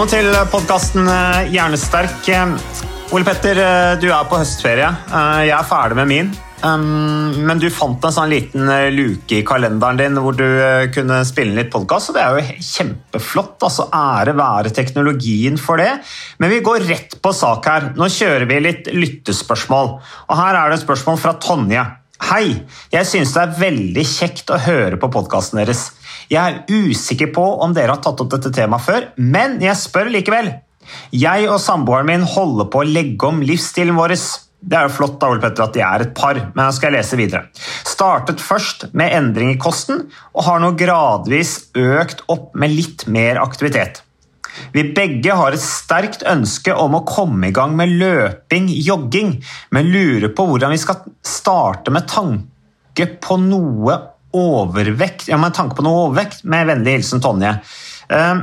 Velkommen til podkasten Hjernesterk. Eh, Ole Petter, eh, du er på høstferie. Eh, Jeg er ferdig med min. Um, Men du fant en sånn liten eh, luke i kalenderen din hvor du eh, kunne spille litt podkast, og det er jo kjempeflott. altså Ære være teknologien for det. Men vi går rett på sak her. Nå kjører vi litt lyttespørsmål. Og her er det et spørsmål fra Tonje. Hei, jeg synes det er veldig kjekt å høre på podkasten deres. Jeg er usikker på om dere har tatt opp dette temaet før, men jeg spør likevel. Jeg og samboeren min holder på å legge om livsstilen vår. Det er jo flott da, Ole Petter, at de er et par, men jeg skal lese videre. Startet først med endring i kosten, og har nå gradvis økt opp med litt mer aktivitet. Vi begge har et sterkt ønske om å komme i gang med løping, jogging, men lurer på hvordan vi skal starte med tanke på noe overvekt, ja, med tanke på noe overvekt, med vennlig hilsen Tonje. Eh,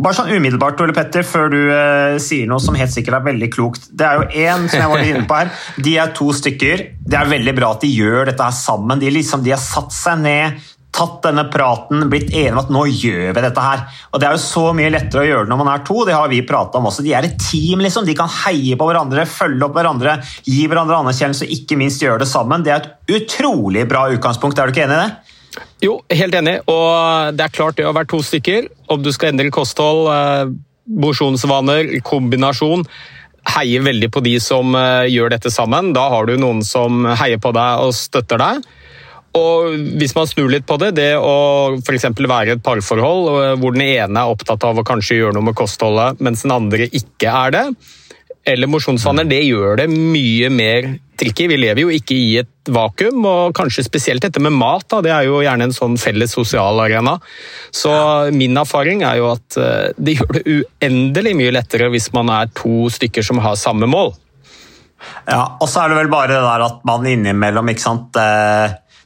bare sånn umiddelbart, Ole Petter, før du eh, sier noe som helt sikkert er veldig klokt. Det er jo én som jeg var inne på her. De er to stykker. Det er veldig bra at de gjør dette her sammen. De, liksom, de har satt seg ned, tatt denne praten, blitt enige om at nå gjør vi dette her. Og Det er jo så mye lettere å gjøre når man er to. Det har vi pratet om også. De er et team, liksom. De kan heie på hverandre, følge opp hverandre, gi hverandre anerkjennelse og ikke minst gjøre det sammen. Det er et utrolig bra utgangspunkt. Er du ikke enig i det? Jo, helt enig. Og det er klart det å være to stykker, om du skal endre kosthold, eh, mosjonsvaner, kombinasjon, heier veldig på de som eh, gjør dette sammen. Da har du noen som heier på deg og støtter deg. Og hvis man snur litt på det, det å f.eks. være i et parforhold eh, hvor den ene er opptatt av å kanskje gjøre noe med kostholdet, mens den andre ikke er det, eller mosjonsvaner, det gjør det mye mer tricky. Vi lever jo ikke i et vakuum, og kanskje spesielt dette med mat. Da, det er jo gjerne en sånn felles sosial arena. Så min erfaring er jo at eh, det gjør det uendelig mye lettere hvis man er to stykker som har samme mål. Ja, og så er det vel bare det der at man innimellom ikke sant?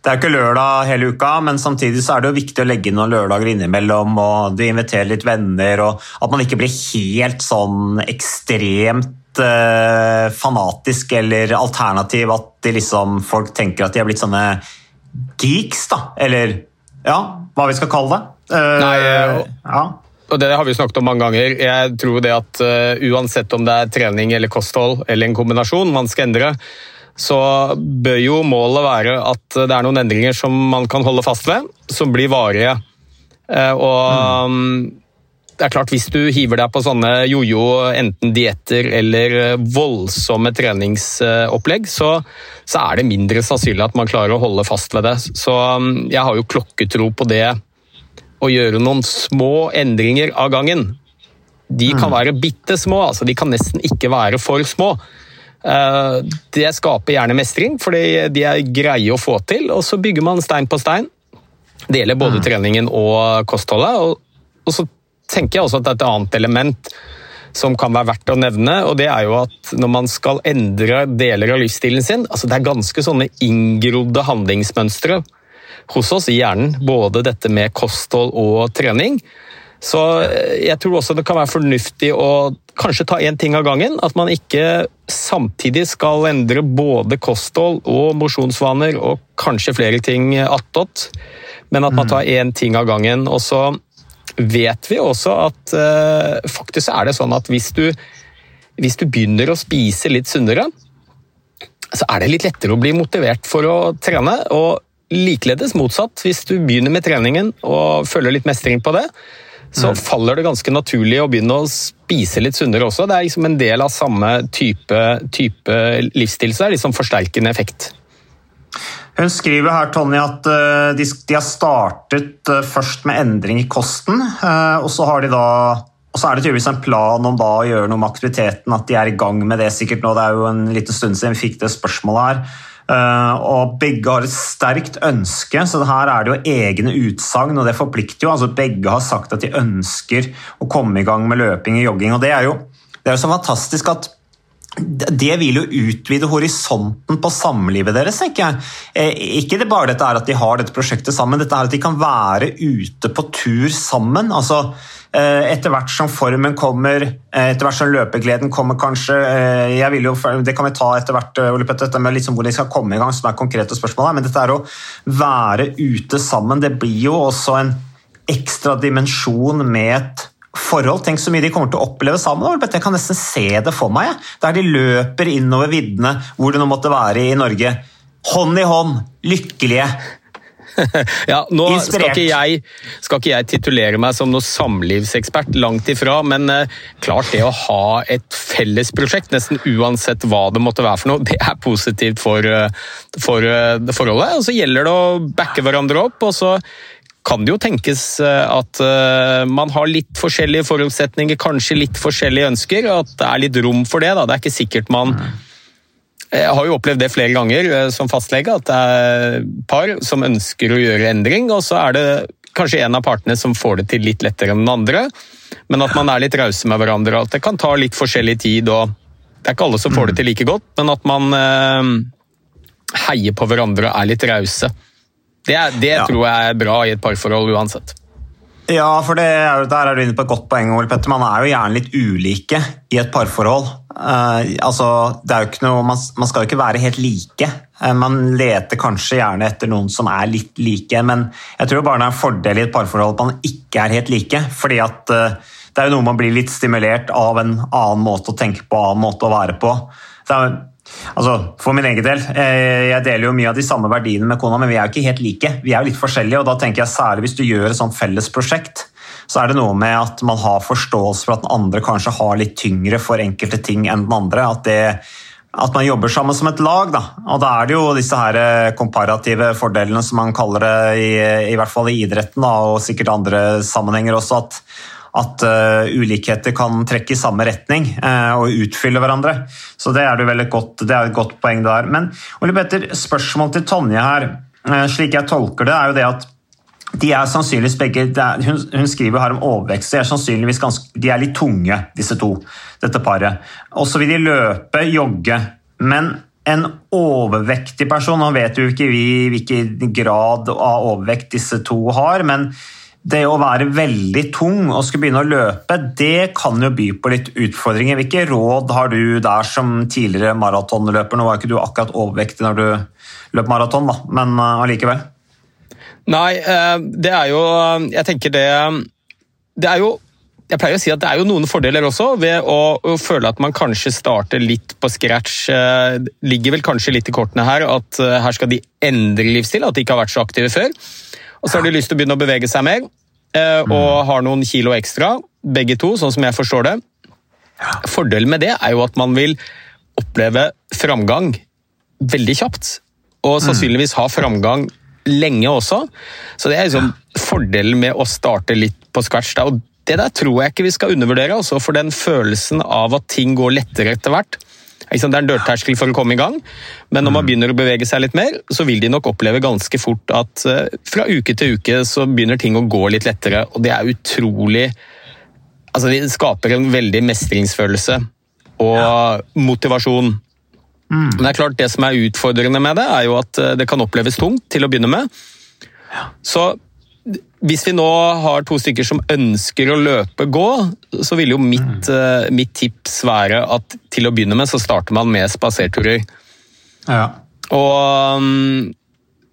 Det er jo ikke lørdag hele uka, men samtidig så er det jo viktig å legge inn noen lørdager innimellom, og du inviterer litt venner, og at man ikke blir helt sånn ekstremt eh, fanatisk eller alternativ at de liksom, folk tenker at de er blitt sånne geeks, da. Eller ja, hva vi skal kalle det. Eh, Nei, eh, ja. Og Det har vi snakket om mange ganger. Jeg tror det at uh, Uansett om det er trening eller kosthold eller en kombinasjon man skal endre, så bør jo målet være at det er noen endringer som man kan holde fast ved, som blir varige. Eh, og mm. det er klart Hvis du hiver deg på sånne jojo, enten dietter eller eh, voldsomme treningsopplegg, så, så er det mindre sannsynlig at man klarer å holde fast ved det. Så um, jeg har jo klokketro på det å gjøre noen små endringer av gangen. De kan være bitte små, altså de kan nesten ikke være for små. Eh, Det skaper gjerne mestring, fordi de er greie å få til, og så bygger man stein på stein. Det gjelder både treningen og kostholdet. Og, og så tenker jeg også at det er et annet element som kan være verdt å nevne, og det er jo at når man skal endre deler av livsstilen sin, altså det er ganske sånne inngrodde handlingsmønstre hos oss i hjernen, både dette med kosthold og trening. Så eh, jeg tror også det kan være fornuftig å kanskje ta én ting av gangen. At man ikke samtidig skal endre både kosthold og mosjonsvaner og kanskje flere ting attåt, men at man tar én ting av gangen. Og så vet vi også at eh, faktisk er det sånn at hvis du, hvis du begynner å spise litt sunnere, så er det litt lettere å bli motivert for å trene. og Likeledes motsatt, hvis du begynner med treningen og føler litt mestring på det, så mm. faller det ganske naturlig å begynne å spise litt sunnere også. Det er liksom en del av samme type, type livsstil, så det er liksom forsterkende effekt. Hun skriver her Tonje, at de, de, har startet eh, først med endring i kosten, eh, og så har de da og så er det tydeligvis en plan om da å gjøre noe med aktiviteten, at de er i gang med det sikkert nå. Det er jo en liten stund siden vi fikk det spørsmålet her. Og begge har et sterkt ønske, så her er det jo egne utsagn, og det forplikter jo. altså Begge har sagt at de ønsker å komme i gang med løping og jogging. og Det er jo, det er jo så fantastisk at det vil jo utvide horisonten på samlivet deres. tenker jeg. Eh, ikke det bare dette er at de har dette prosjektet sammen, dette er at de kan være ute på tur sammen. altså eh, etter hvert som formen kommer, eh, etter hvert som løpegleden kommer, kanskje jeg vil jo, Det kan vi ta etter hvert, dette med liksom hvor de skal komme i gang, som er konkrete spørsmål her. Men dette er å være ute sammen. Det blir jo også en ekstra dimensjon med et forhold. Tenk så mye de kommer til å oppleve sammen. Jeg kan nesten se det for meg. Der de løper innover viddene, hvor det nå måtte være i Norge. Hånd i hånd, lykkelige. ja, nå skal ikke, jeg, skal ikke, jeg, titulere meg som noe samlivsekspert, langt ifra. Men eh, klart det å ha et felles prosjekt, nesten uansett hva det måtte være for noe, det er positivt for, eh, for eh, forholdet. Og så gjelder det å backe hverandre opp. og så kan det jo tenkes at man har litt forskjellige forutsetninger, kanskje litt forskjellige ønsker, og at det er litt rom for det. Da. Det er ikke sikkert man Jeg har jo opplevd det flere ganger eh, som fastlege, at det er par som ønsker å gjøre endring, og så er det kanskje en av partene som får det til litt lettere enn den andre, men at man er litt rause med hverandre, at det kan ta litt forskjellig tid. og Det er ikke alle som får det til like godt, men at man heier på hverandre og er litt rause. Det, det ja. tror jeg er bra i et parforhold uansett. Ja, for det er, der er du inne på et godt poeng. Ole Petter. Man er jo gjerne litt ulike i et parforhold. Uh, altså, det er jo ikke noe, man, man, skal jo ikke være helt like. Uh, man leter kanskje gjerne etter noen som er litt like, men jeg tror bare det er en fordel i et parforhold at man ikke er helt like. fordi at uh, det er jo noe man blir litt stimulert av en annen måte å tenke på, annen måte å være på. Er Altså, For min egen del, jeg deler jo mye av de samme verdiene med kona, men vi er jo ikke helt like. Vi er jo litt forskjellige, og da tenker jeg særlig hvis du gjør et sånt felles prosjekt, så er det noe med at man har forståelse for at den andre kanskje har litt tyngre for enkelte ting enn den andre. At, det, at man jobber sammen som et lag. Da. Og da er det jo disse her eh, komparative fordelene som man kaller det, i, i hvert fall i idretten, da, og sikkert andre sammenhenger også. at at uh, ulikheter kan trekke i samme retning uh, og utfylle hverandre. Så Det er, et godt, det er et godt poeng der. Men Ole Petter, spørsmål til Tonje her, slik jeg tolker det, er jo det at de er sannsynligvis begge, hun, skriver her om overvekst. De er sannsynligvis ganske, de er litt tunge, disse to. dette paret. Og så vil de løpe, jogge. Men en overvektig person Nå vet jo ikke vi hvilken grad av overvekt disse to har, men det å være veldig tung og skulle begynne å løpe, det kan jo by på litt utfordringer. Hvilke råd har du der som tidligere maratonløper? Nå var ikke du akkurat overvektig når du løp maraton, men eh, allikevel? Nei, eh, det er jo Jeg tenker det Det er jo jeg pleier å si at det er jo noen fordeler også ved å, føle at man kanskje starter litt på scratch. Det eh, ligger vel kanskje litt i kortene her at her skal de endre livsstil, at de ikke har vært så aktive før. Og så har de lyst til å begynne å bevege seg mer, eh, og mm. har noen kilo ekstra, begge to, sånn som jeg forstår det. Fordelen med det er jo at man vil oppleve framgang veldig kjapt. Og mm. sannsynligvis ha framgang lenge også. Så det er liksom fordelen med å starte litt på scratch. Og det der tror jeg ikke vi skal undervurdere, også, for den følelsen av at ting går lettere etter hvert. Det er en dørterskel for å komme i gang, men når man mm. begynner å bevege seg litt mer, så vil de nok oppleve ganske fort at eh, fra uke til uke så begynner ting å gå litt lettere, og det er utrolig Altså, det skaper en veldig mestringsfølelse og ja. motivasjon. Mm. Men det er klart, det som er utfordrende med det, er jo at eh, det kan oppleves tungt til å begynne med. Så hvis vi nå har to stykker som ønsker å løpe gå, så vil jo mitt, mm. mitt, tips være at til å begynne med så starter man med spaserturer. Ja. Og um,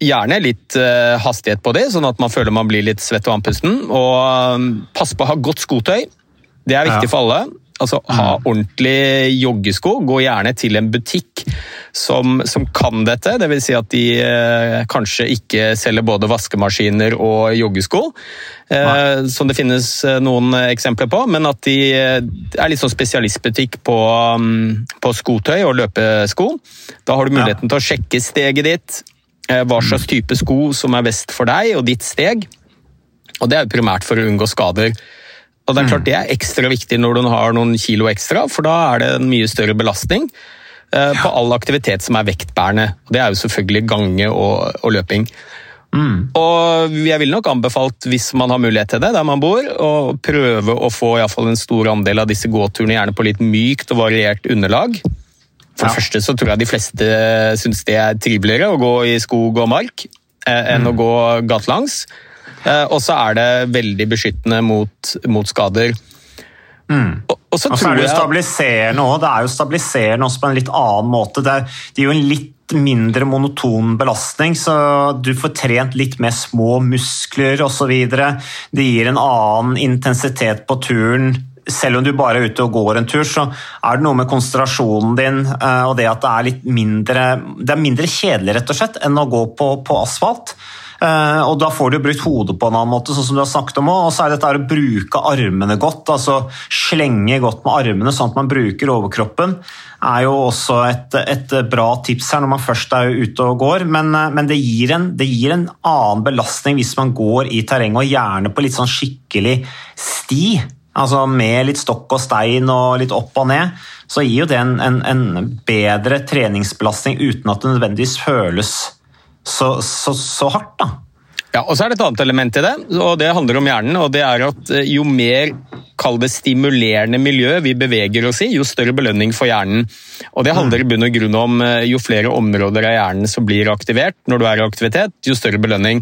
gjerne litt uh, hastighet på det, sånn at man føler man blir litt svett og andpusten. Og um, pass på å ha godt skotøy. Det er viktig ja. for alle. Altså ha ordentlig joggesko. Gå gjerne til en butikk som, som kan dette. Dvs. Si at de eh, kanskje ikke selger både vaskemaskiner og joggesko. Eh, som det finnes eh, noen eksempler på, men at de eh, er litt sånn spesialistbutikk på, um, på skotøy og løpesko. Da har du muligheten til å sjekke steget ditt, eh, hva slags type sko som er best for deg og ditt steg. Og det er jo primært for å unngå skader. Og Det er klart det er ekstra viktig når du har noen kilo ekstra, for da er det en mye større belastning eh, på all aktivitet som er vektbærende. Det er jo selvfølgelig gange og, og løping. Og jeg vil nok anbefalt, hvis man har mulighet til det, der man bor, å prøve å få i fall en stor andel av disse gåturene gjerne på litt mykt og variert underlag. For det første så tror jeg de fleste syns det er triveligere å gå i skog og mark enn enn å gå gatelangs. Eh, og så er det veldig beskyttende mot, mot skader. Og, og så Og så er det jo stabiliserende òg. Det er jo stabiliserende også på en litt annen måte. Det, er, det jo en litt mindre monoton belastning, så du får trent litt mer små muskler osv. Det gir en annen intensitet på turen. Selv om du bare er ute og går en tur, så er det noe med konsentrasjonen din eh, og det at det er litt mindre Det er mindre kjedelig rett og slett enn å gå på, på asfalt. Eh, og da får du brukt hodet på en annen måte, sånn som du har snakket om også. Og så er dette å bruke armene godt, altså slenge godt med armene sånn at man bruker overkroppen, er jo også et, et bra tips her når man først er ute og går. Men, eh, men det, gir en, det gir en annen belastning hvis man går i terrenget, og gjerne på litt sånn skikkelig sti. Altså med litt stokk og stein og litt opp og ned, så gir jo det en, en, en bedre treningsbelastning uten at det nødvendigvis føles så, så, så hardt, da. Ja, og så er det et annet element i det, og det handler om hjernen. og det er at eh, Jo mer kall det stimulerende miljø vi beveger oss i, jo større belønning for hjernen. Og Det handler i bunn og grunn om eh, jo flere områder av hjernen som blir aktivert når du er i aktivitet, jo større belønning.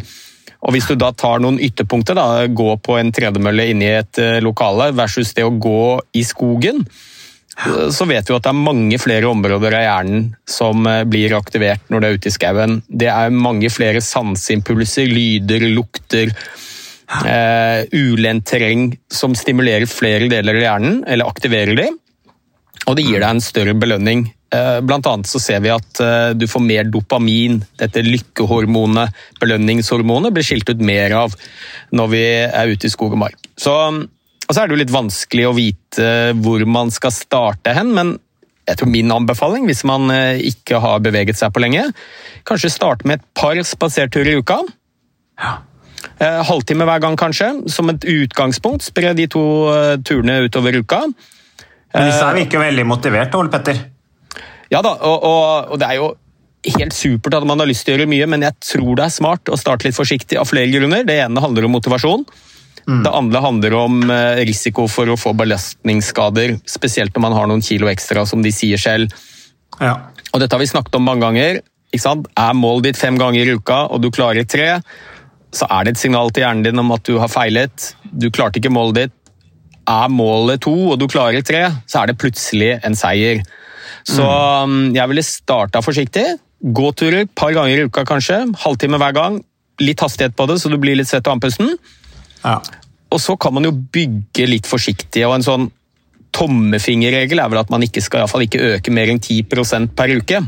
Og Hvis du da tar noen ytterpunkter, da, gå på en tredemølle inne i et eh, lokale versus det å gå i skogen, så vet vi at det er mange flere områder av hjernen som eh, blir aktivert når du er ute i skauen. Det er mange flere sanseimpulser, lyder, lukter, eh, ulendt terreng som stimulerer flere deler av hjernen, eller aktiverer de. Og det gir deg en større belønning. Eh, Blant annet så ser vi at du får mer dopamin. Dette lykkehormonet, belønningshormonet, blir skilt ut mer av når vi er ute i skog og mark. Så, og så er det jo litt vanskelig å vite hvor man skal starte hen, men jeg tror min anbefaling, hvis man eh, ikke har beveget seg på lenge, kanskje starte med et par spaserturer i uka. Eh, Halvtime hver gang, kanskje, som et utgangspunkt. Spre de to eh, turene utover uka. Men disse her virker jo veldig motiverte, Ole Petter. Ja da, og, og, og det er jo helt supert at man har lyst til å gjøre mye, men jeg tror det er smart å starte litt forsiktig av flere grunner. Det ene handler om motivasjon. Det andre handler om eh, risiko for å få belastningsskader, spesielt når man har noen kilo ekstra, som de sier selv. Ja. Og dette har vi snakket om mange ganger. Ikke sant? Er målet ditt fem ganger i uka, og du klarer tre, så er det et signal til hjernen din om at du har feilet. Du klarte ikke målet ditt. Er målet to, og du klarer tre, så er det plutselig en seier. Så mm. jeg ville starta forsiktig. Gåturer et par ganger i uka, kanskje. Halvtime hver gang. Litt hastighet på det, så du blir litt svett og andpusten. Ja. Og så kan man jo bygge litt forsiktig, og en sånn tommefingerregel er vel at man ikke skal i fall ikke øke mer enn 10% per uke.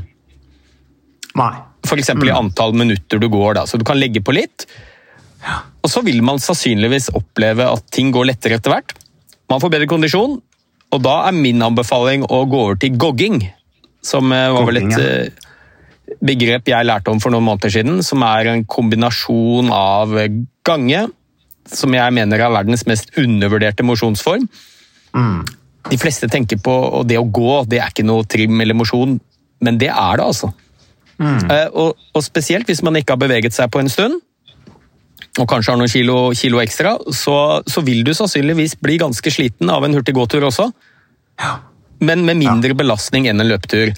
Nei. F.eks. i antall minutter du går. Da. Så du kan legge på litt. Og så vil man sannsynligvis oppleve at ting går lettere etter hvert. Man får bedre kondisjon, og da er min anbefaling å gå over til gogging. Som eh, var vel et eh, begrep jeg lærte om for noen måneder siden, som er en kombinasjon av gange, som jeg mener er verdens mest undervurderte mosjonsform. De fleste tenker på og det å gå, det er ikke noe trim eller mosjon, men det er det altså. Eh, Og, og spesielt hvis man ikke har beveget seg på en stund, og kanskje har noen kilo, kilo ekstra, så, så vil du sannsynligvis bli ganske sliten av en hurtig gåtur også. Men med mindre belastning enn en løpetur.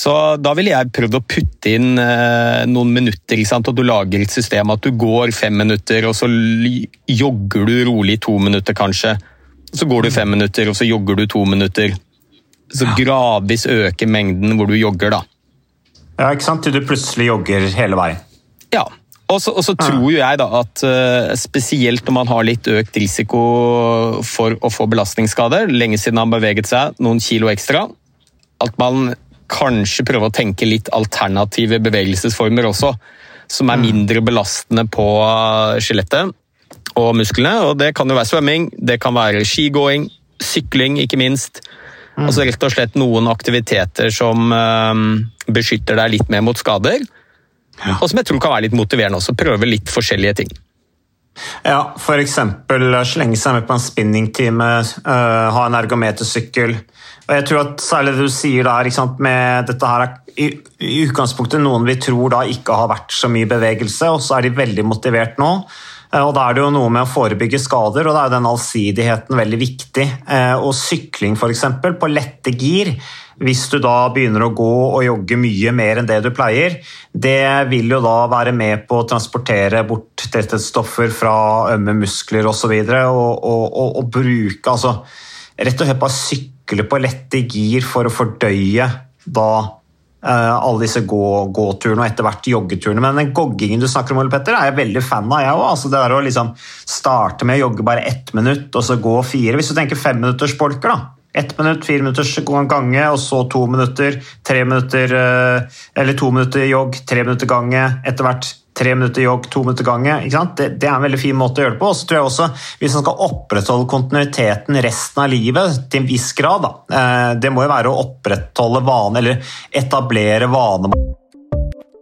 Så da ville jeg prøvd å putte inn eh, noen minutter, ikke sant? at du lager et system at du går fem minutter, og så jogger du rolig to minutter kanskje. Så går du fem minutter, og så jogger du to minutter. Så gradvis øker mengden hvor du jogger, da. ja, ikke sant? Til du plutselig jogger hele veien. Ja, Og så, og så tror jo jeg da at uh, spesielt når man har litt økt risiko for å få belastningsskader, lenge siden han beveget seg noen kilo ekstra, at man kanskje prøve å tenke litt alternative bevegelsesformer også, som er mindre belastende på skjelettet og musklene. og Det kan jo være svømming, det kan være skigåing, sykling ikke minst. Altså rett og slett noen aktiviteter som uh, beskytter deg litt mer mot skader. Og som jeg tror kan være litt motiverende også. Prøve litt forskjellige ting. Ja, f.eks. slenge seg med på en spinningtime, ha en ergometersykkel. Og jeg tror at Særlig det du sier der, med dette her i, i, utgangspunktet noen vi tror da ikke har vært så mye bevegelse, og så er de veldig motivert nå. Uh, og Da er det jo noe med å forebygge skader, og da er den allsidigheten veldig viktig. Uh, og Sykling f.eks. på lette gir hvis du da begynner å gå og jogge mye mer enn det du pleier, det vil jo da være med på å transportere bort stoffer fra ømme muskler osv. Og, og, og, og bruke altså Rett og slett bare sykle på lette gir for å fordøye da uh, alle disse gå, gåturene og etter hvert joggeturene. Men den goggingen du snakker om, Ole Petter, er jeg veldig fan av, jeg òg. Altså det der å liksom starte med å jogge bare ett minutt, og så gå fire. Hvis du tenker femminuttersbolker, da ett minutt, fire minutters gange, og så to minutter, tre minutter uh, Eller to minutter jogg, tre minutter gange. Etter hvert tre minutter jogg, to minutter gange. Det, det, er en veldig fin måte å gjøre det på. Og så tror jeg også, Hvis man skal opprettholde kontinuiteten resten av livet, til en viss grad da, eh, Det må jo være å opprettholde vane, eller etablere vane.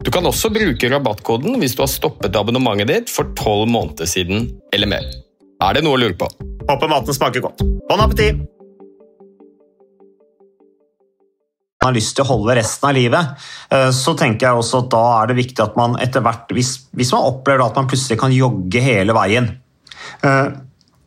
Du kan også bruke rabattkoden hvis du har stoppet abonnementet ditt for tolv måneder siden eller mer. Er det noe å lure på? Håper maten smaker godt. Bon appétit! har lyst til å holde resten av livet, eh, så tenker jeg også at da er det viktig at man etter hvert, hvis, hvis man opplever at man plutselig kan jogge hele veien, eh,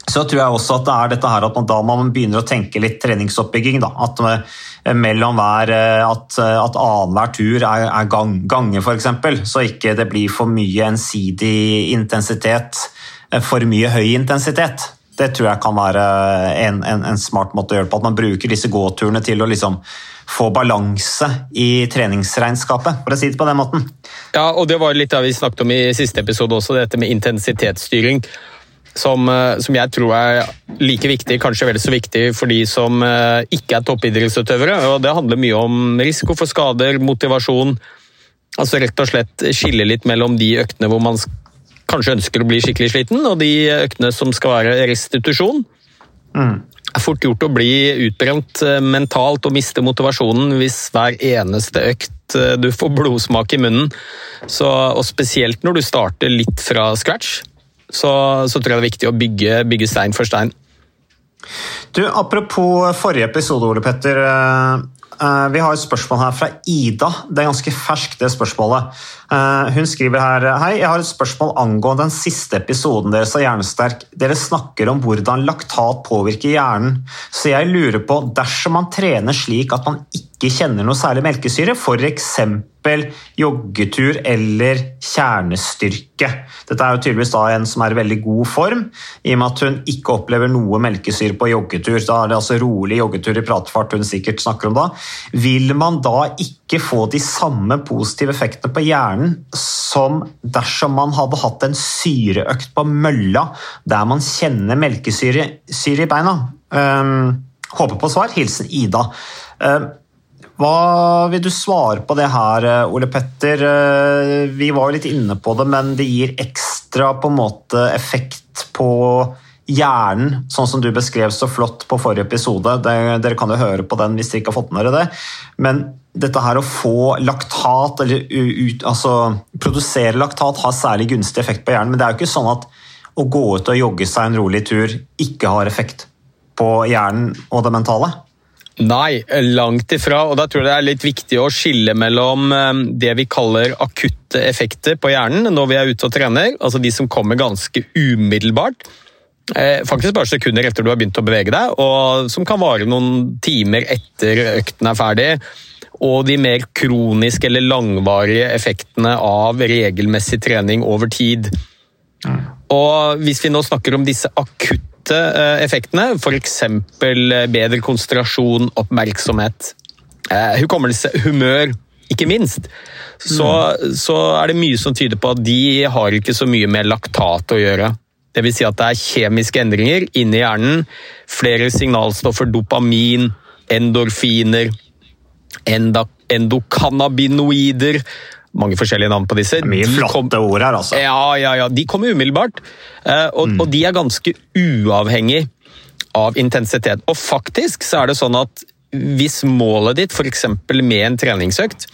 så tror jeg også at det er dette her at man da man begynner å tenke litt treningsoppbygging. Da. At eh, mellom hver at, at annenhver tur er, er gang, gange, f.eks. Så ikke det blir for mye ensidig intensitet, for mye høy intensitet. Det tror jeg kan være en, en, en smart måte å gjøre på. At man bruker disse gåturene til å liksom få balanse i treningsregnskapet, for å si det på den måten. Ja, og det var litt det vi snakket om i siste episode også, dette med intensitetsstyring. Som, eh, som, jeg tror er like viktig, kanskje vel så viktig for de som eh, ikke er toppidrettsutøvere. og Det handler mye om risiko for skader, motivasjon. Altså rett og slett skille litt mellom de øktene hvor man kanskje ønsker å bli skikkelig sliten, og de øktene som skal være restitusjon. Mm. Det er fort gjort å bli utbrent eh, mentalt og miste motivasjonen hvis hver eneste økt du får blodsmak i munnen. Så, og spesielt når du starter litt fra scratch, så, så tror jeg det er viktig å bygge, bygge stein for stein. Du, Apropos forrige episode, Ole Petter. Eh, Eh, vi har et spørsmål her fra Ida. Det er ganske ferskt, det spørsmålet. Eh, hun skriver her Hei, jeg har et spørsmål angående den siste episoden deres av Hjernesterk. Dere snakker om hvordan laktat påvirker hjernen, så jeg lurer på dersom man trener slik at man ikke kjenner noe særlig melkesyre, f.eks joggetur eller kjernestyrke. Dette er jo tydeligvis da en som er i veldig god form, i og med at hun ikke opplever noe melkesyre på joggetur. Da er det altså rolig joggetur i pratefart hun sikkert snakker om da. Vil man da ikke få de samme positive effektene på hjernen som dersom man hadde hatt en syreøkt på mølla der man kjenner melkesyre i beina? Um, håper på svar. Hilsen Ida. Um, hva vil du svare på det her, Ole Petter? Eh, vi var jo litt inne på det, men det gir ekstra på en måte effekt på hjernen, sånn som du beskrev så flott på forrige episode. dere kan jo høre på den hvis dere ikke har fått med dere det. Men dette her å få laktat, eller ut, altså produsere laktat, har særlig gunstig effekt på hjernen. Men det er jo ikke sånn at å gå ut og jogge seg en rolig tur ikke har effekt på hjernen og det mentale. Nei, langt ifra. Og da tror jeg det er litt viktig å skille mellom eh, det vi kaller akutte effekter på hjernen når vi er ute og trener, altså de som kommer ganske umiddelbart. Eh, faktisk bare sekunder etter du har begynt å bevege deg, og som kan vare noen timer etter økten er ferdig. Og de mer kroniske eller langvarige effektene av regelmessig trening over tid. Og Hvis vi nå snakker om disse akutte akutte eh, effektene, f.eks. Eh, bedre konsentrasjon, oppmerksomhet, eh, hukommelse, humør, ikke minst, så, mm. så, er det mye som tyder på at de har ikke så mye med laktat å gjøre. Dvs. Si at det er kjemiske endringer inni hjernen. Flere signalstoffer, dopamin, endorfiner, endokannabinoider mange forskjellige navn på disse. Mye flotte ord her, altså. Ja, ja, ja. De kommer umiddelbart. Eh, og, mm. og, de er ganske uavhengig av intensitet. Og faktisk så er det sånn at hvis målet ditt f.eks. med en treningsøkt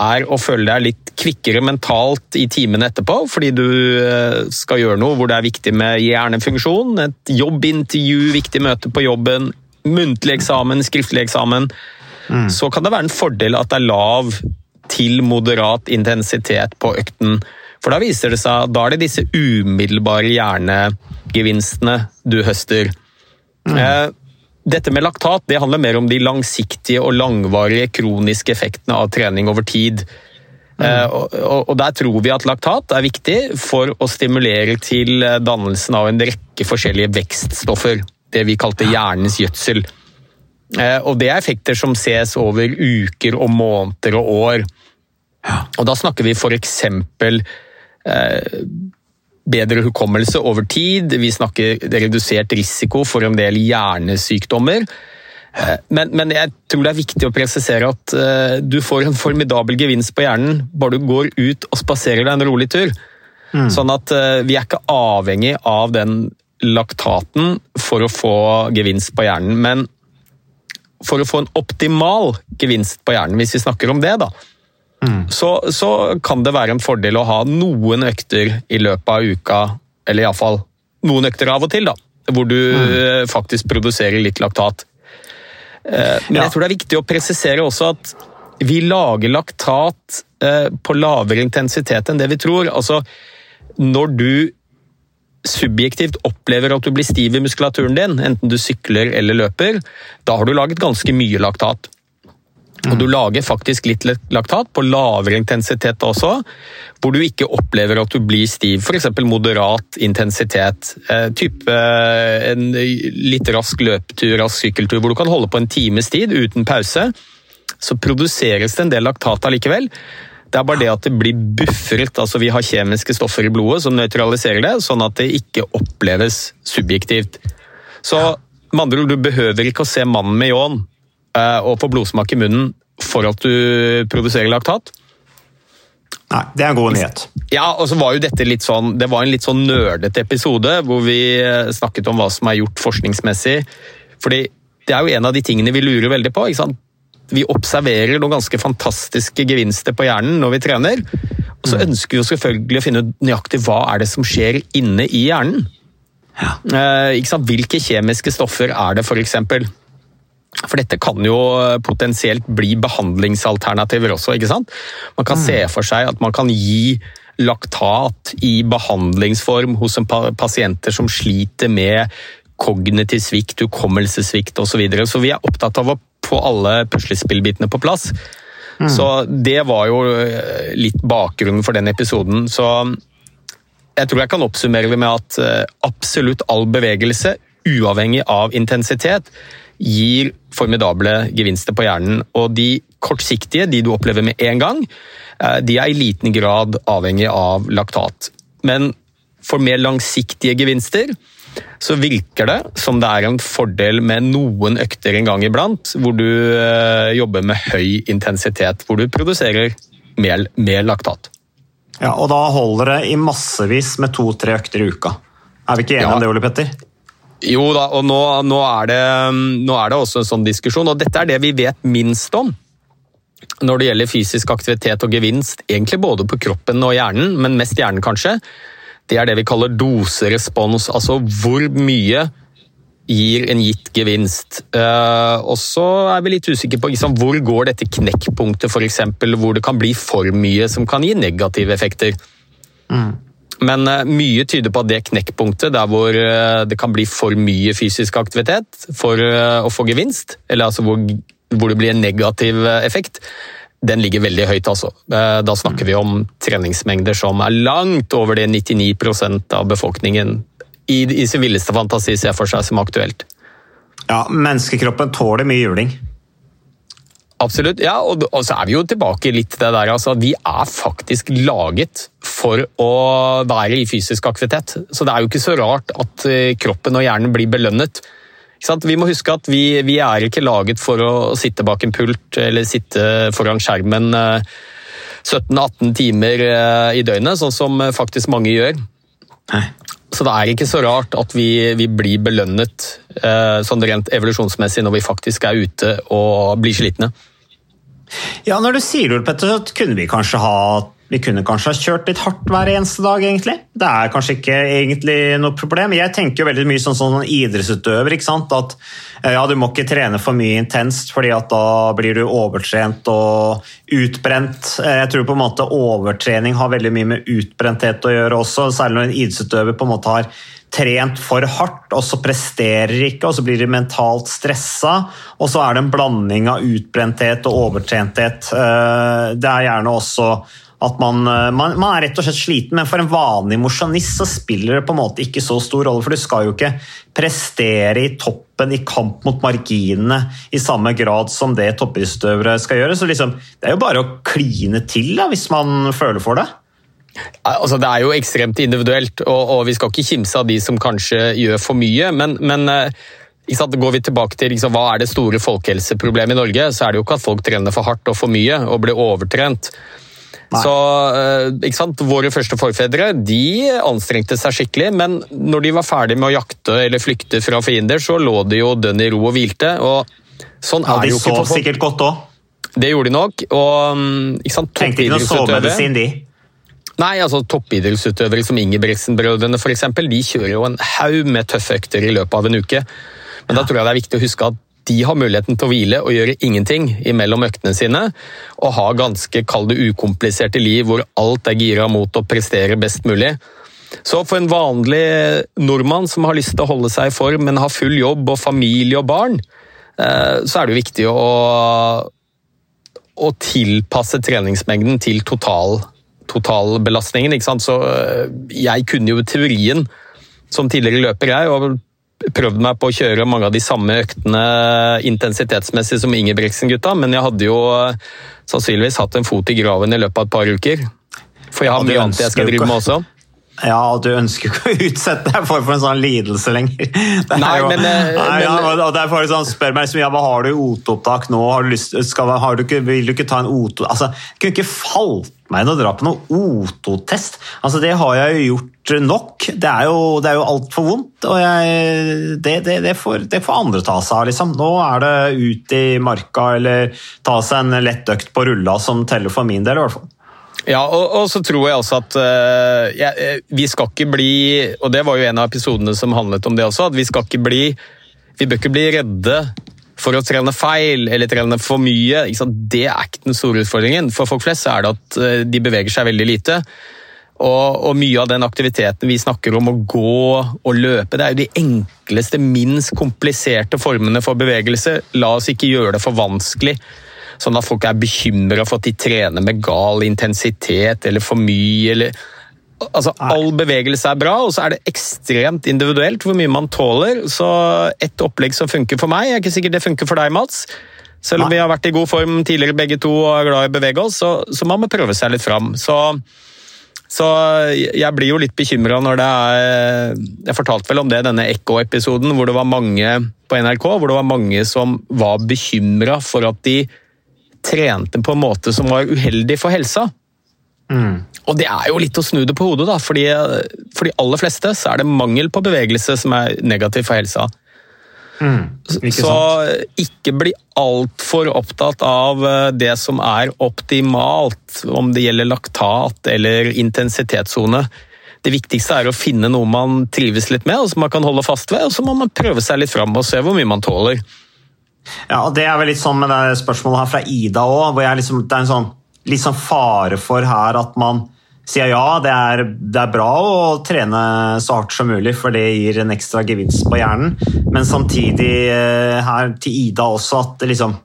er å føle deg litt kvikkere mentalt i timene etterpå, fordi du eh, skal gjøre noe hvor det er viktig med hjernefunksjon, et jobbintervju, viktig møte på jobben, muntlig eksamen, skriftlig eksamen, mm. så kan det være en fordel at det er lav til moderat intensitet på økten. For da viser det seg at da er det disse umiddelbare hjernegevinstene du høster. Mm. Eh, dette med laktat det handler mer om de langsiktige og langvarige kroniske effektene av trening over tid. Mm. Eh, og, der tror vi at laktat er viktig for å stimulere til dannelsen av en rekke forskjellige vekststoffer. Det vi kalte hjernens gjødsel. Eh, og det er effekter som ses over uker og måneder og år. Og da snakker vi f.eks. Eh, bedre hukommelse over tid, vi snakker redusert risiko for en del hjernesykdommer. Eh, men, men, jeg tror det er viktig å presisere at eh, du får en formidabel gevinst på hjernen bare du går ut og spaserer deg en rolig tur. Mm. Sånn at vi er ikke avhengig av den laktaten for å få gevinst på hjernen. Men for å få en optimal gevinst på hjernen, hvis vi snakker om det, da, mm. så, så, kan det være en fordel å ha noen økter i løpet av uka, eller iallfall noen økter av og til, da, hvor du mm. faktisk produserer litt laktat. Eh, Men jeg tror det er viktig å presisere også at vi lager laktat eh, på lavere intensitet enn det vi tror. Altså, når du subjektivt opplever at du blir stiv i muskulaturen din, enten du sykler eller løper, da har du laget ganske mye laktat. Og du lager faktisk litt laktat på lavere intensitet også, hvor du ikke opplever at du blir stiv. F.eks. moderat intensitet. Eh, type eh, en litt rask løpetur, rask sykkeltur, hvor du kan holde på en times tid uten pause. Så produseres det en del laktat allikevel. Det er bare det at det blir buffret. altså Vi har kjemiske stoffer i blodet som nøytraliserer det, sånn at det ikke oppleves subjektivt. Så med andre ord, du behøver ikke å se mannen med ljåen eh, og få blodsmak i munnen for at du produserer laktat. Nei, det er en god nyhet. Ja, og så var jo dette litt sånn, Det var en litt sånn nerdete episode hvor vi eh, snakket om hva som er gjort forskningsmessig. Fordi det er jo en av de tingene vi lurer veldig på. ikke sant? Vi observerer noen ganske fantastiske gevinster på hjernen når vi trener. Og så ønsker vi jo selvfølgelig å finne ut nøyaktig hva er det som skjer inne i hjernen. Ja. Eh? Hvilke kjemiske stoffer er det, f.eks.? For dette kan jo potensielt bli behandlingsalternativer også. ikke sant? Man kan se for seg at man kan gi laktat i behandlingsform hos en pa pasienter som sliter med kognitiv svikt, hukommelsessvikt osv. Så, videre. så vi er opptatt av å få alle puslespillbitene på plass. Så det var jo eh, litt bakgrunnen for den episoden. Så jeg tror jeg kan oppsummere det med at eh, absolutt all bevegelse, uavhengig av intensitet, gir formidable gevinster på hjernen. Og de kortsiktige, de du opplever med en gang, eh, de er i liten grad avhengig av laktat. Men for mer langsiktige gevinster så virker det som det er en fordel med noen økter en gang iblant, hvor du eh, jobber med høy intensitet, hvor du produserer mer, mer laktat. Ja, Og da holder det i massevis med to-tre økter i uka. Er vi ikke enige Ja. om det, Ole Petter? Jo da, og nå, nå, er det, nå er det også en sånn diskusjon, og dette er det vi vet minst om når det gjelder fysisk aktivitet og gevinst, egentlig både på kroppen og hjernen, men mest hjernen kanskje. Det er det vi kaller doserespons, altså hvor mye gir en gitt gevinst. Eh, og så er vi litt usikre på liksom, hvor går dette knekkpunktet, f.eks., hvor det kan bli for mye som kan gi negative effekter. Men eh, mye tyder på at det knekkpunktet, der hvor eh, det kan bli for mye fysisk aktivitet for å få gevinst, eller altså hvor, hvor det blir en negativ effekt, den ligger veldig høyt. altså. Eh, Da snakker vi om treningsmengder som er langt over det 99% av befolkningen i, i sin villeste fantasi ser for seg som aktuelt. Ja, Menneskekroppen tåler mye juling. Absolutt. ja, og, og så er vi jo tilbake litt til det der, altså, Vi er faktisk laget for å være i fysisk aktivitet. Så det er jo ikke så rart at eh, kroppen og hjernen blir belønnet. Vi må huske at vi, vi er ikke laget for å sitte bak en pult eller sitte foran skjermen eh, 17-18 timer eh, i døgnet, sånn som eh, faktisk mange gjør. Nei. Så det er ikke så rart at vi, vi blir belønnet eh, sånn rent evolusjonsmessig når vi faktisk er ute og blir slitne. Ja, Når du sier det, Petter, så kunne vi kanskje ha vi kunne kanskje ha kjørt litt hardt hver eneste dag, egentlig. Det er kanskje ikke egentlig noe problem. Jeg tenker jo veldig mye sånn sånn idrettsutøver. ikke sant? At eh, ja, du må ikke trene for mye intenst, fordi at da blir du overtrent og utbrent. Eh, Jeg tror på en måte overtrening har veldig mye med utbrenthet å gjøre også, særlig når en idrettsutøver på en måte har trent for hardt, og så presterer ikke, og så blir de mentalt stressa. Og så er det en blanding av utbrenthet og overtrenthet. Eh, Det er gjerne også at man, eh, man, man er rett og slett sliten, men for en vanlig mosjonist så spiller det på en måte ikke så stor rolle, for du skal jo ikke prestere i toppen i kamp mot marginene i samme grad som det toppidrettsutøvere skal gjøre. Så liksom, det er jo bare å kline til da, hvis man føler for det. Altså, det er jo ekstremt individuelt, og, og vi skal ikke kimse av de som kanskje gjør for mye. Men, men eh, går vi tilbake til liksom, hva er det store folkehelseproblemet i Norge, så er det jo ikke at folk trener for hardt og for mye og blir overtrent. Nei. Så, eh, ikke sant? Våre første forfedre de anstrengte seg skikkelig, men når de var ferdig med å jakte eller flykte fra fiender, så lå de jo dønn i ro og hvilte. og Sånn Ja, er de jo ikke sov for folk. sikkert godt òg. Det gjorde de nok. og mm, ikke sant, Trengte ikke noe sovemedisin, de. Nei, altså Toppidrettsutøvere som Ingebrigtsen-brødrene eksempel, de kjører jo en haug med tøffe økter i løpet av en uke. Men da tror jeg det er viktig å huske at de har muligheten til å hvile og gjøre ingenting imellom øktene sine, og ha ganske kalde, ukompliserte liv hvor alt er gira mot å prestere best mulig. Så for en vanlig nordmann som har lyst til å holde seg i form, men har full jobb og familie og barn, eh, så er det viktig å, å tilpasse treningsmengden til total, totalbelastningen. Så eh, jeg kunne jo teorien som tidligere løper, jeg, og prøvd meg på å kjøre mange av de samme øktene intensitetsmessig som Ingebrigtsen-gutta, men jeg hadde jo eh, sannsynligvis hatt en fot i graven i løpet av et par uker. For jeg har mye annet jeg skal drive med også. Ja, og du ønsker ikke å utsette deg for, for en sånn lidelse lenger. Nei, jo, men, nei, ja, men, og derfor sånn, spør meg liksom, ja, hva har du i OT-opptak nå? Har du lyst, skal, har du ikke, vil du ikke ta en OT... Altså, det kunne ikke falt meg inn å dra på noe ototest. Altså, det har jeg jo gjort nok. Det er jo, det er jo altfor vondt. og jeg, det, det, det, får, det, får, andre ta seg av. Liksom. Nå er det ut i marka eller ta seg en lett økt på rulla som teller for min del. i hvert fall. Ja, og, og, så tror jeg også at uh, ja, vi skal ikke bli Og det var jo en av episodene som handlet om det også. At vi skal ikke bli Vi bør ikke bli redde for å trene feil eller trene for mye. Det er ikke den store utfordringen. For folk flest er det at uh, de beveger seg veldig lite. Og, og, mye av den aktiviteten vi snakker om, å gå og løpe, det er jo de enkleste, minst kompliserte formene for bevegelse. La oss ikke gjøre det for vanskelig sånn at folk er bekymra for at de trener med gal intensitet eller for mye. eller Altså, All bevegelse er bra, og så er det ekstremt individuelt hvor mye man tåler. Så et opplegg som funker for meg, er ikke sikkert det funker for deg, Mats. Selv om vi har vært i god form tidligere begge to og er glad i å bevege oss, så, så man må prøve seg litt fram. Så, så jeg blir jo litt bekymra når det er Jeg fortalte vel om det i denne Ekko-episoden hvor det var mange på NRK hvor det var mange som var bekymra for at de trente på en måte som var uheldig for helsa. Mm. Og det er jo litt å snu det på hodet, da, fordi for de aller fleste så er det mangel på bevegelse som er negativ for helsa. Mm, ikke så ikke bli altfor opptatt av eh, det som er optimalt, om det gjelder laktat eller intensitetssone. Det viktigste er å finne noe man trives litt med, og som man kan holde fast ved, og så må man prøve seg litt fram og se hvor mye man tåler. Ja, og Det er vel litt sånn med det spørsmålet her fra Ida òg, hvor liksom, det er en sånn, sånn fare for her at man sier ja, det er, det er, bra å trene så hardt som mulig, for det gir en ekstra gevinst på hjernen. Men samtidig eh, her til Ida også at liksom,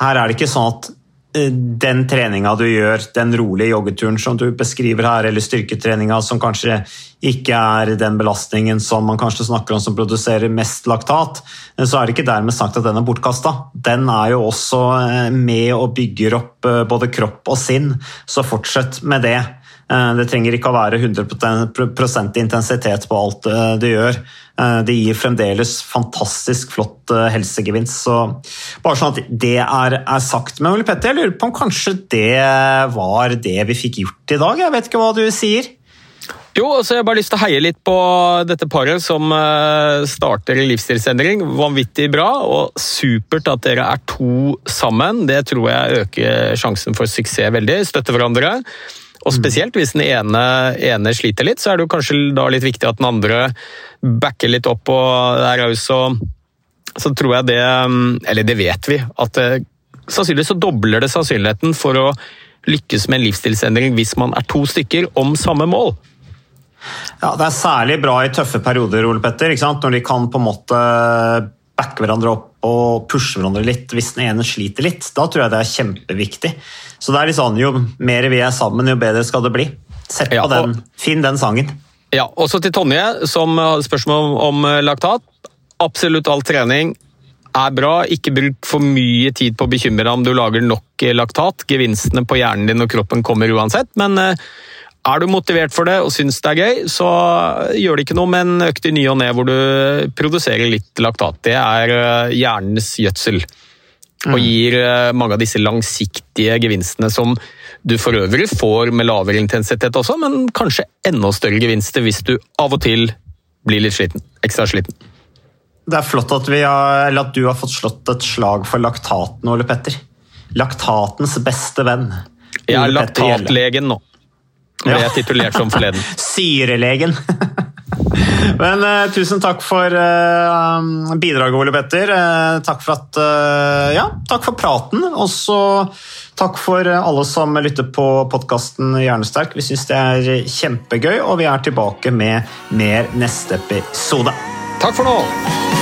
her er det ikke sånn at den treninga du gjør, den rolige joggeturen som du beskriver her, eller styrketreninga som kanskje ikke er den belastningen som man kanskje snakker om som produserer mest laktat, eh, så er det ikke dermed sagt at den er bortkasta. Den er jo også eh, med og bygger opp både kropp og sinn, så fortsett med det. Eh, det trenger ikke å være 100% intensitet på alt du det gjør. Eh, det gir fremdeles fantastisk flott helsegevinst. Så bare sånn at det er, er sagt. Men Ole Petter, jeg lurer på om kanskje det var det vi fikk gjort i dag? Jeg vet ikke hva du sier? Jo, altså jeg har bare lyst til å heie litt på dette paret som starter livsstilsendring. Vanvittig bra, og supert at dere er to sammen. Det tror jeg øker sjansen for suksess veldig. Støtte hverandre. Og spesielt hvis den ene, ene, sliter litt, så er det jo kanskje da litt viktig at den andre backer litt opp og er raus. Så tror jeg det Eller det vet vi, at det, sannsynligvis så dobler det sannsynligheten for å lykkes med en livsstilsendring hvis man er to stykker om samme mål. Ja, Det er særlig bra i tøffe perioder, Ole Petter, når de kan på en måte backe hverandre opp og pushe hverandre litt hvis den ene sliter litt. Da tror jeg det er kjempeviktig. Så det er litt sånn, Jo mer vi er sammen, jo bedre skal det bli. Sett på ja, og, den, Finn den sangen. Ja, Også til Tonje, som hadde spørsmål om eh, laktat. Absolutt all trening er bra. Ikke bruk for mye tid på å bekymre deg om du lager nok eh, laktat. Gevinstene på hjernen din og kroppen kommer uansett. men eh, er du motivert for det og syns det er gøy, så gjør det ikke noe med en økt i ny og ne hvor du produserer litt laktat. Det er eh, hjernens gjødsel. Og mm. gir eh, mange av disse langsiktige gevinstene som du for øvrig får med lavere intensitet også, men kanskje enda større gevinster hvis du av og til blir litt sliten. Ekstra sliten. Det er flott at, har, at du har fått slått et slag for laktaten, Ole Petter. Laktatens beste venn. Jeg er laktatlegen nå. Ble jeg titulert som forleden. Syrelegen. Men uh, tusen takk for uh, bidraget, Ole Petter. Uh, takk for at Ja, takk for praten. Og så takk for alle som lytter på podkasten Hjernesterk. Vi syns det er kjempegøy, og vi er tilbake med mer neste episode. Takk for nå!